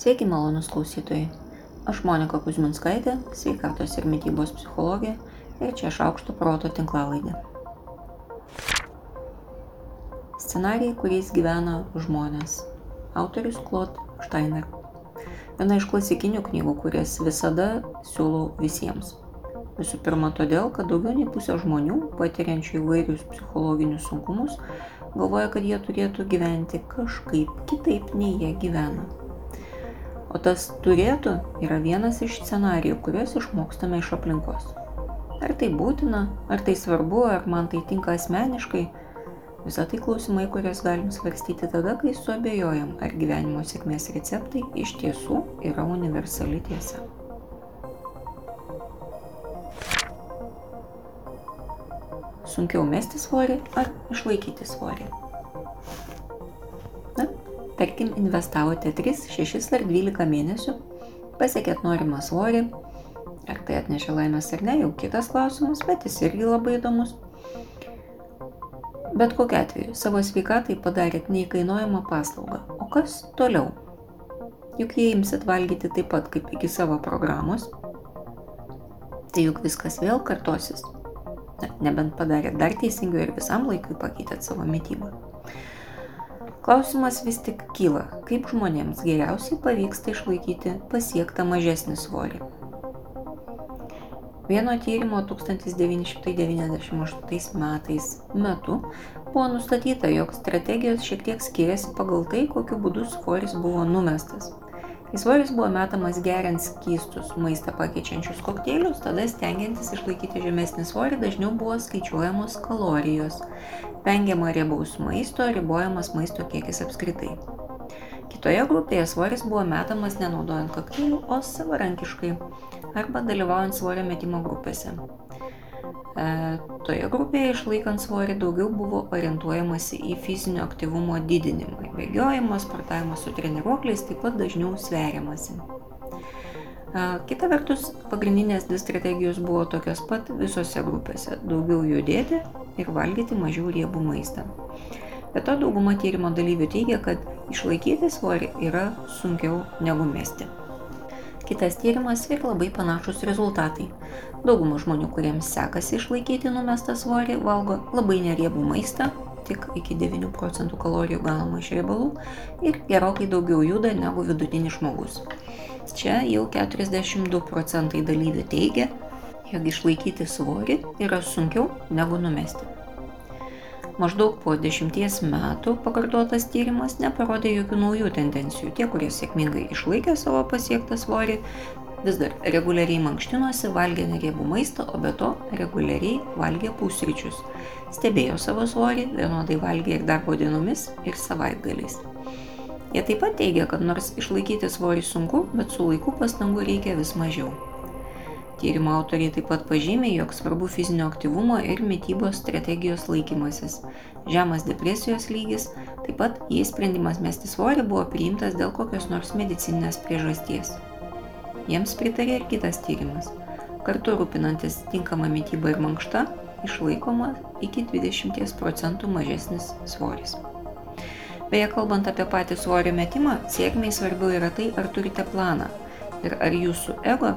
Sveiki, malonus klausytojai. Aš Monika Kuzminskaitė, sveikatos ir mytybos psichologė ir čia aš aukšto proto tinklalaidė. Scenarijai, kuriais gyvena žmonės. Autorius Claude Steiner. Viena iš klasikinių knygų, kurias visada siūlau visiems. Visų pirma, todėl, kad daugiau nei pusė žmonių, patiriančių įvairius psichologinius sunkumus, galvoja, kad jie turėtų gyventi kažkaip kitaip, nei jie gyvena. O tas turėtų yra vienas iš scenarijų, kuriuos išmokstame iš aplinkos. Ar tai būtina, ar tai svarbu, ar man tai tinka asmeniškai, visą tai klausimai, kuriuos galim svarstyti tada, kai suabejojam, ar gyvenimo sėkmės receptai iš tiesų yra universali tiesa. Sunkiau mesti svorį ar išlaikyti svorį? Tarkim, investavote 3, 6 ar 12 mėnesių, pasiekėt norimą svorį, ar tai atnešė laimės ar ne, jau kitas klausimas, bet jis irgi labai įdomus. Bet kokiu atveju, savo sveikatai padarėt neįkainuojamą paslaugą. O kas toliau? Juk jei imsit valgyti taip pat kaip iki savo programos, tai juk viskas vėl kartosis. Na, nebent padarėt dar teisingiau ir visam laikui pakeitėt savo mytybą. Klausimas vis tik kyla, kaip žmonėms geriausiai pavyksta išlaikyti pasiektą mažesnį svorį. Vieno tyrimo 1998 metais metu buvo nustatyta, jog strategijos šiek tiek skiriasi pagal tai, kokiu būdu svoris buvo numestas. Kai svoris buvo metamas geriant skystus maistą pakeičiančius kokteilius, tada stengiantis išlaikyti žemesnį svorį dažniau buvo skaičiuojamos kalorijos, vengiama riebaus maisto, ribojamas maisto kiekis apskritai. Kitoje grupėje svoris buvo metamas nenaudojant kokteilių, o savarankiškai arba dalyvaujant svorio metimo grupėse. E, toje grupėje išlaikant svorį daugiau buvo orientuojamasi į fizinio aktyvumo didinimą. Bėgiojimas, sportavimas su treniruokliais taip pat dažniau sveriamasi. E, kita vertus, pagrindinės dvi strategijos buvo tokios pat visose grupėse - daugiau judėti ir valgyti mažiau riebų maistą. Be to, dauguma tyrimo dalyvių teigia, kad išlaikyti svorį yra sunkiau negu mesti kitas tyrimas ir labai panašus rezultatai. Dauguma žmonių, kuriems sekasi išlaikyti numestą svorį, valgo labai neriebų maistą, tik iki 9 procentų kalorijų gaunama iš riebalų ir gerokai daugiau juda negu vidutinis žmogus. Čia jau 42 procentai dalyvių teigia, jog išlaikyti svorį yra sunkiau negu numesti. Maždaug po dešimties metų pakartotas tyrimas neparodė jokių naujų tendencijų. Tie, kurie sėkmingai išlaikė savo pasiektą svorį, vis dar reguliariai mankštinosi, valgė neriebų maistą, o be to reguliariai valgė pusryčius. Stebėjo savo svorį, vienodai valgė ir darbo dienomis, ir savaitgaliais. Jie taip pat teigia, kad nors išlaikyti svorį sunku, bet su laiku pastangų reikia vis mažiau. Tyrimo autoriai taip pat pažymė, jog svarbu fizinio aktyvumo ir mytybos strategijos laikymasis. Žemas depresijos lygis, taip pat jei sprendimas mesti svorį buvo priimtas dėl kokios nors medicininės priežasties. Jiems pritarė ir kitas tyrimas. Kartu rūpinantis tinkama mytyba ir mankšta, išlaikoma iki 20 procentų mažesnis svoris. Beje, kalbant apie patį svorio metimą, sėkmiai svarbiau yra tai, ar turite planą ir ar jūsų ego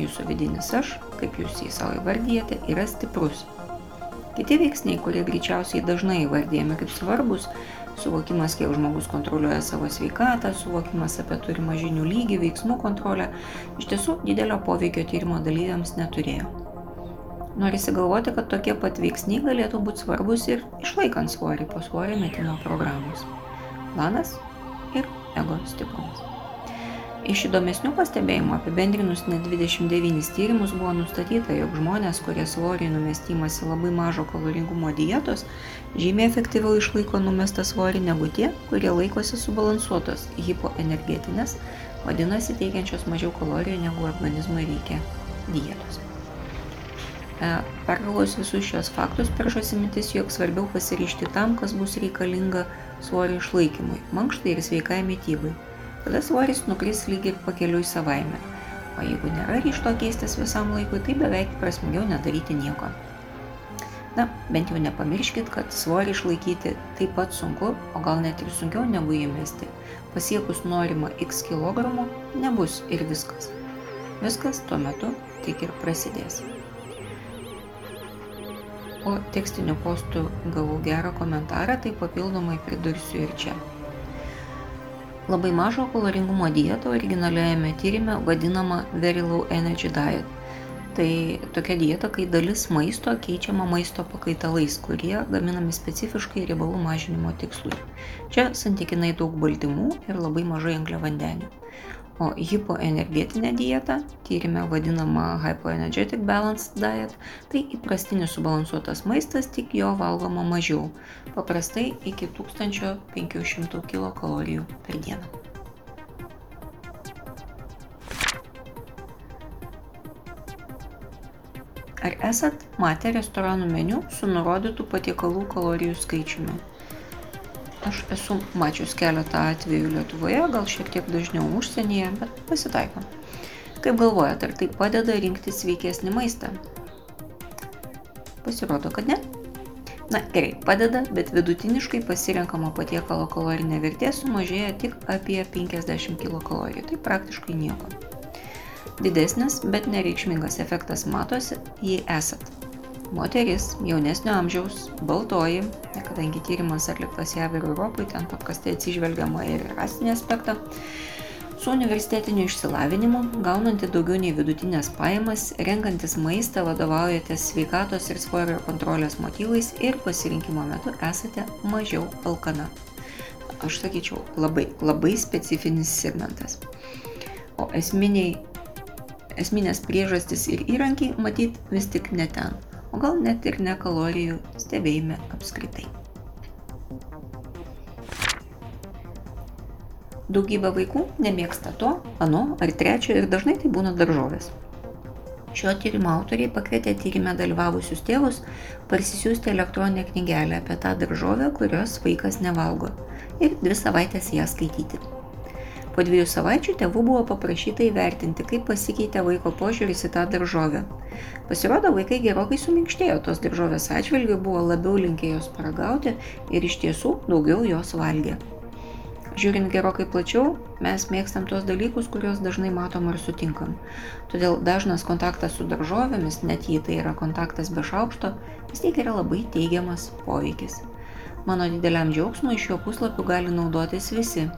Jūsų vidinis aš, kaip jūs jį savo įvardyjate, yra stiprus. Kiti veiksniai, kurie greičiausiai dažnai įvardyjami kaip svarbus, suvokimas, kiek žmogus kontroliuoja savo sveikatą, suvokimas apie turimą žinių lygį, veiksmų kontrolę, iš tiesų didelio poveikio tyrimo dalyviams neturėjo. Norisi galvoti, kad tokie pat veiksniai galėtų būti svarbus ir išlaikant svorį po svorio metimo programos. Planas ir ego stiprumas. Iš įdomesnių pastebėjimų apibendrinus net 29 tyrimus buvo nustatyta, jog žmonės, kurie svorį numestimasi labai mažo kaloringumo dietos, žymiai efektyviau išlaiko numestą svorį negu tie, kurie laikosi subalansuotos hipoenergetinės, vadinasi teikiančios mažiau kalorijų negu organizmui reikia dietos. E, pergalvojus visus šios faktus, peršosi mintis, jog svarbiau pasiryšti tam, kas bus reikalinga svorio išlaikymui, mankštai ir sveikai mytybai tada svoris nukris lyg ir pakeliui savaime. O jeigu nėra ryšto keistis visam laikui, tai beveik prasmingiau nedaryti nieko. Na, bent jau nepamirškit, kad svorį išlaikyti taip pat sunku, o gal net ir sunkiau negu įmesti. Pasiekus norimą x kg nebus ir viskas. Viskas tuo metu tik ir prasidės. Po tekstinių postų gavau gerą komentarą, tai papildomai pridursiu ir čia. Labai mažo kaloringumo dieta originaliajame tyrimė vadinama Very Low Energy Diet. Tai tokia dieta, kai dalis maisto keičiama maisto pakaitalais, kurie gaminami specifiškai riebalų mažinimo tikslui. Čia santykinai daug baltymų ir labai mažai angliavandenių. O hipoenergetinė dieta, tyrimė vadinama Hypoenergetic Balanced Diet, tai įprastinis subalansuotas maistas, tik jo valgoma mažiau, paprastai iki 1500 kcal per dieną. Ar esat matę restoranų meniu su nurodytų patiekalų kalorijų skaičiumi? Aš esu mačius keletą atvejų Lietuvoje, gal šiek tiek dažniau užsienyje, bet pasitaiko. Kaip galvojate, ar tai padeda rinkti sveikesnį maistą? Pasirodo, kad ne. Na gerai, padeda, bet vidutiniškai pasirenkamo patiekalo kalorinė vertė sumažėja tik apie 50 kcal. Tai praktiškai nieko. Didesnis, bet nereikšmingas efektas matosi, jei esat moteris jaunesnio amžiaus baltoji kadangi tyrimas atliktas jav ir europoj ten paprastai atsižvelgiama ir rasinį aspektą su universitetiniu išsilavinimu gaunanti daugiau nei vidutines pajamas renkantis maistą vadovaujatės sveikatos ir svorio kontrolės motyvais ir pasirinkimo metu esate mažiau alkana. Aš sakyčiau labai labai specifinis segmentas. O esminiai esminės priežastys ir įrankiai matyt vis tik ne ten o gal net ir ne kalorijų stebėjime apskritai. Daugybė vaikų nemėgsta to, ano ar trečio ir dažnai tai būna daržovės. Šio tyrimo autoriai pakvietė tyrimę dalyvavusius tėvus parsisiųsti elektroninę knygelę apie tą daržovę, kurios vaikas nevalgo ir dvi savaitės ją skaityti. Po dviejų savaičių tėvų buvo paprašyta įvertinti, kaip pasikeitė vaiko požiūris į tą daržovę. Pasirodo, vaikai gerokai suminkštėjo tos daržovės atžvilgių, buvo labiau linkę jos paragauti ir iš tiesų daugiau jos valgė. Žiūrint gerokai plačiau, mes mėgstam tos dalykus, kuriuos dažnai matom ar sutinkam. Todėl dažnas kontaktas su daržovėmis, net jei tai yra kontaktas be šaukšto, vis tiek yra labai teigiamas poveikis. Mano dideliam džiaugsmui iš jo puslapių gali naudotis visi,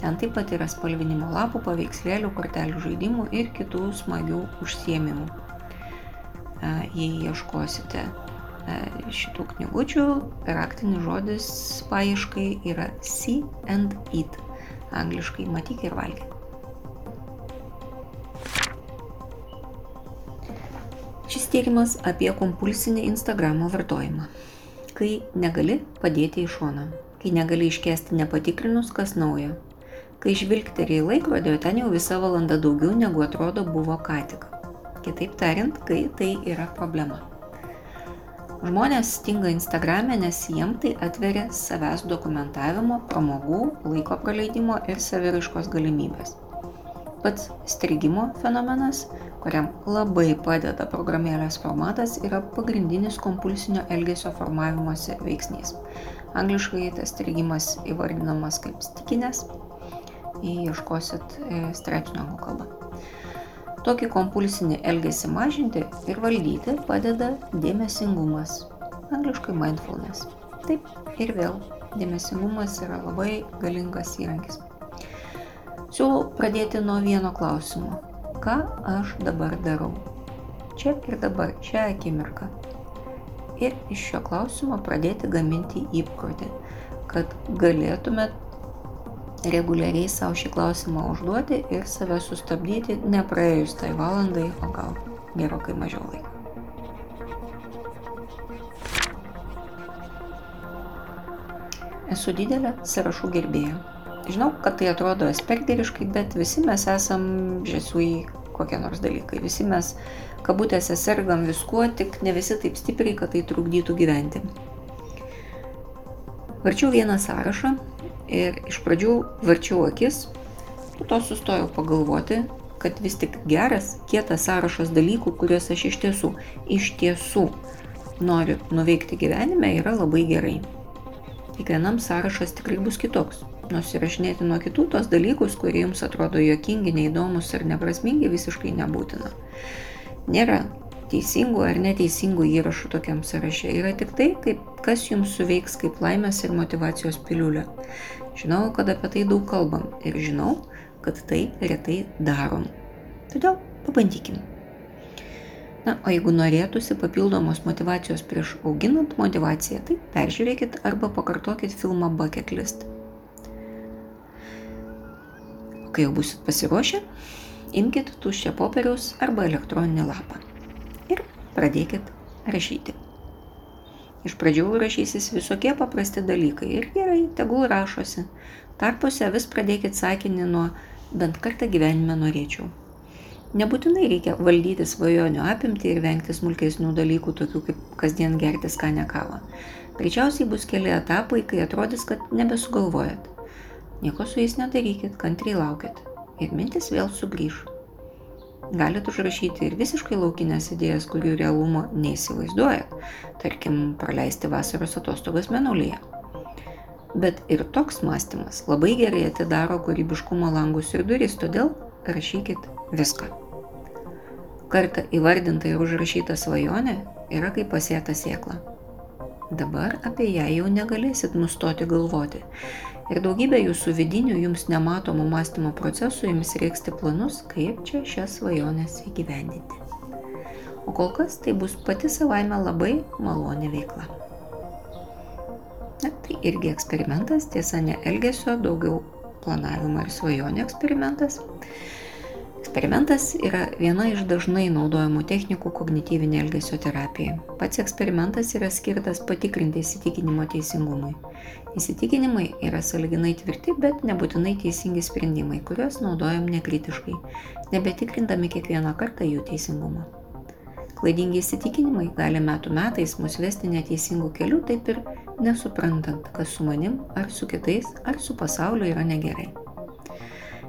Ten taip pat yra spalvinimo lapų, paveikslėlių, kortelių žaidimų ir kitų smagių užsiemimų. E, jei ieškosite e, šitų knygučių, raktinis žodis paieškai yra see and eat. Angliškai matyk ir valgyk. Šis tyrimas apie kompulsinį Instagramo vartojimą. Kai negali padėti į šoną, kai negali iškesti nepatikrinus, kas naujo, Kai žvilgteri į laikrodį, ten jau visa valanda daugiau negu atrodo buvo ką tik. Kitaip tariant, kai tai yra problema. Žmonės stinga Instagram'e, nes jiem tai atveria savęs dokumentavimo, pramogų, laiko praleidimo ir saviraiškos galimybės. Pats strigimo fenomenas, kuriam labai padeda programėlės formatas, yra pagrindinis kompulsinio elgesio formavimosi veiksnys. Angliškai tas strigimas įvardinamas kaip stikinės jei ieškosit e, straipsnio anglų kalba. Tokį kompulsinį elgesį mažinti ir valdyti padeda dėmesingumas, angliškai mindfulness. Taip ir vėl, dėmesingumas yra labai galingas įrankis. Siūlau pradėti nuo vieno klausimo. Ką aš dabar darau? Čia ir dabar, šią akimirką. Ir iš šio klausimo pradėti gaminti įprotį, kad galėtumėt reguliariai savo šį klausimą užduoti ir save sustabdyti nepraėjus tai valandai, o gal gerokai mažiau laiko. Esu didelė sąrašų gerbėja. Žinau, kad tai atrodo aspergeriškai, bet visi mes esam žesui kokie nors dalykai. Visi mes kabutėse sergam viskuo, tik ne visi taip stipriai, kad tai trukdytų gyventi. Varčiau vieną sąrašą ir iš pradžių varčiau akis, po to sustojau pagalvoti, kad vis tik geras, kietas sąrašas dalykų, kuriuos aš iš tiesų, iš tiesų nori nuveikti gyvenime, yra labai gerai. Kiekvienam sąrašas tikrai bus kitoks. Nusirašinėti nuo kitų tos dalykus, kurie jums atrodo jokingi, neįdomus ar neprasmingi, visiškai nebūtina. Nėra teisingų ar neteisingų įrašų tokiam sąraše. Yra tik tai, kaip, kas jums suveiks kaip laimės ir motivacijos piliulė. Žinau, kad apie tai daug kalbam ir žinau, kad tai retai darom. Todėl pabandykim. Na, o jeigu norėtųsi papildomos motivacijos prieš auginant motivaciją, tai peržiūrėkit arba pakartokit filmą Bucket List. O kai jau busit pasiruošę, imkite tuščią popieriaus arba elektroninį lapą pradėkit rašyti. Iš pradžių rašysis visokie paprasti dalykai ir gerai, tegul rašosi. Tarpuose vis pradėkit sakinį nuo bent kartą gyvenime norėčiau. Nebūtinai reikia valdyti svajonių apimti ir vengti smulkesnių dalykų, tokių kaip kasdien gerti skanę kavą. Greičiausiai bus keli etapai, kai atrodys, kad nebesugalvojat. Nieko su jais nedarykit, kantriai laukit. Ir mintis vėl sugrįž. Galit užrašyti ir visiškai laukinės idėjas, kurių realumo neįsivaizduojat. Tarkim, praleisti vasaros atostogas menulyje. Bet ir toks mąstymas labai gerai atidaro kūrybiškumo langus ir duris, todėl rašykit viską. Kartą įvardinta ir užrašyta svajonė yra kaip pasėta sėkla. Dabar apie ją jau negalėsit nustoti galvoti. Ir daugybė jūsų vidinių jums nematomų mąstymo procesų jums reiksti planus, kaip čia šias svajonės įgyvendinti. O kol kas tai bus pati savaime labai malonė veikla. Na, tai irgi eksperimentas, tiesa ne elgesio, daugiau planavimo ir svajonių eksperimentas. Eksperimentas yra viena iš dažnai naudojamų technikų kognityvinė elgesio terapija. Pats eksperimentas yra skirtas patikrinti įsitikinimo teisingumui. Įsitikinimai yra saliginai tvirti, bet nebūtinai teisingi sprendimai, kuriuos naudojam nekritiškai, nebetikrindami kiekvieną kartą jų teisingumą. Klaidingi įsitikinimai gali metų metais mus vesti neteisingų kelių, taip ir nesuprantant, kas su manim, ar su kitais, ar su pasauliu yra negerai.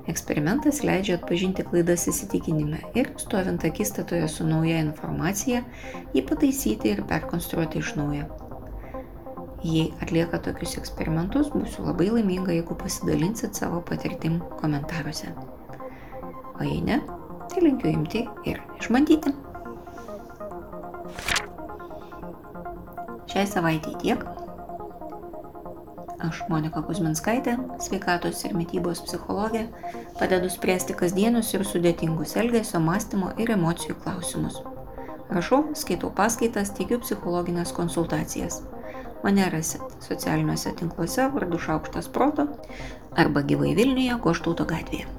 Eksperimentas leidžia atpažinti klaidas įsitikinime ir, stovint akistatoje su nauja informacija, jį pataisyti ir perkonstruoti iš naujo. Jei atlieka tokius eksperimentus, būsiu labai laiminga, jeigu pasidalinsit savo patirtim komentaruose. O jei ne, tai linkiu imti ir išbandyti. Šiai savaitai tiek. Aš Monika Kuzminskaitė, sveikatos ir mytybos psichologė, padedu spręsti kasdienius ir sudėtingus elgesio, mąstymo ir emocijų klausimus. Rašau, skaitau paskaitas, teikiu psichologinės konsultacijas. Mane rasit socialiniuose tinkluose vardu Šaukštas Proto arba gyvai Vilniuje Goštauto gatvėje.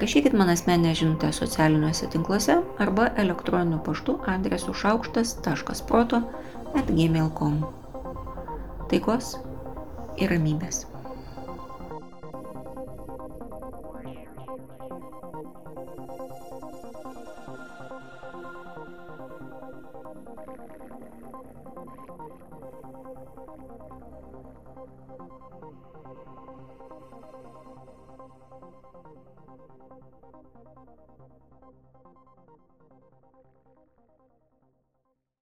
Rašykit man asmenę žinutę socialiniuose tinkluose arba elektroniniu paštu adresu šaukštas.proto atgmail.com. Taikos ir ramybės.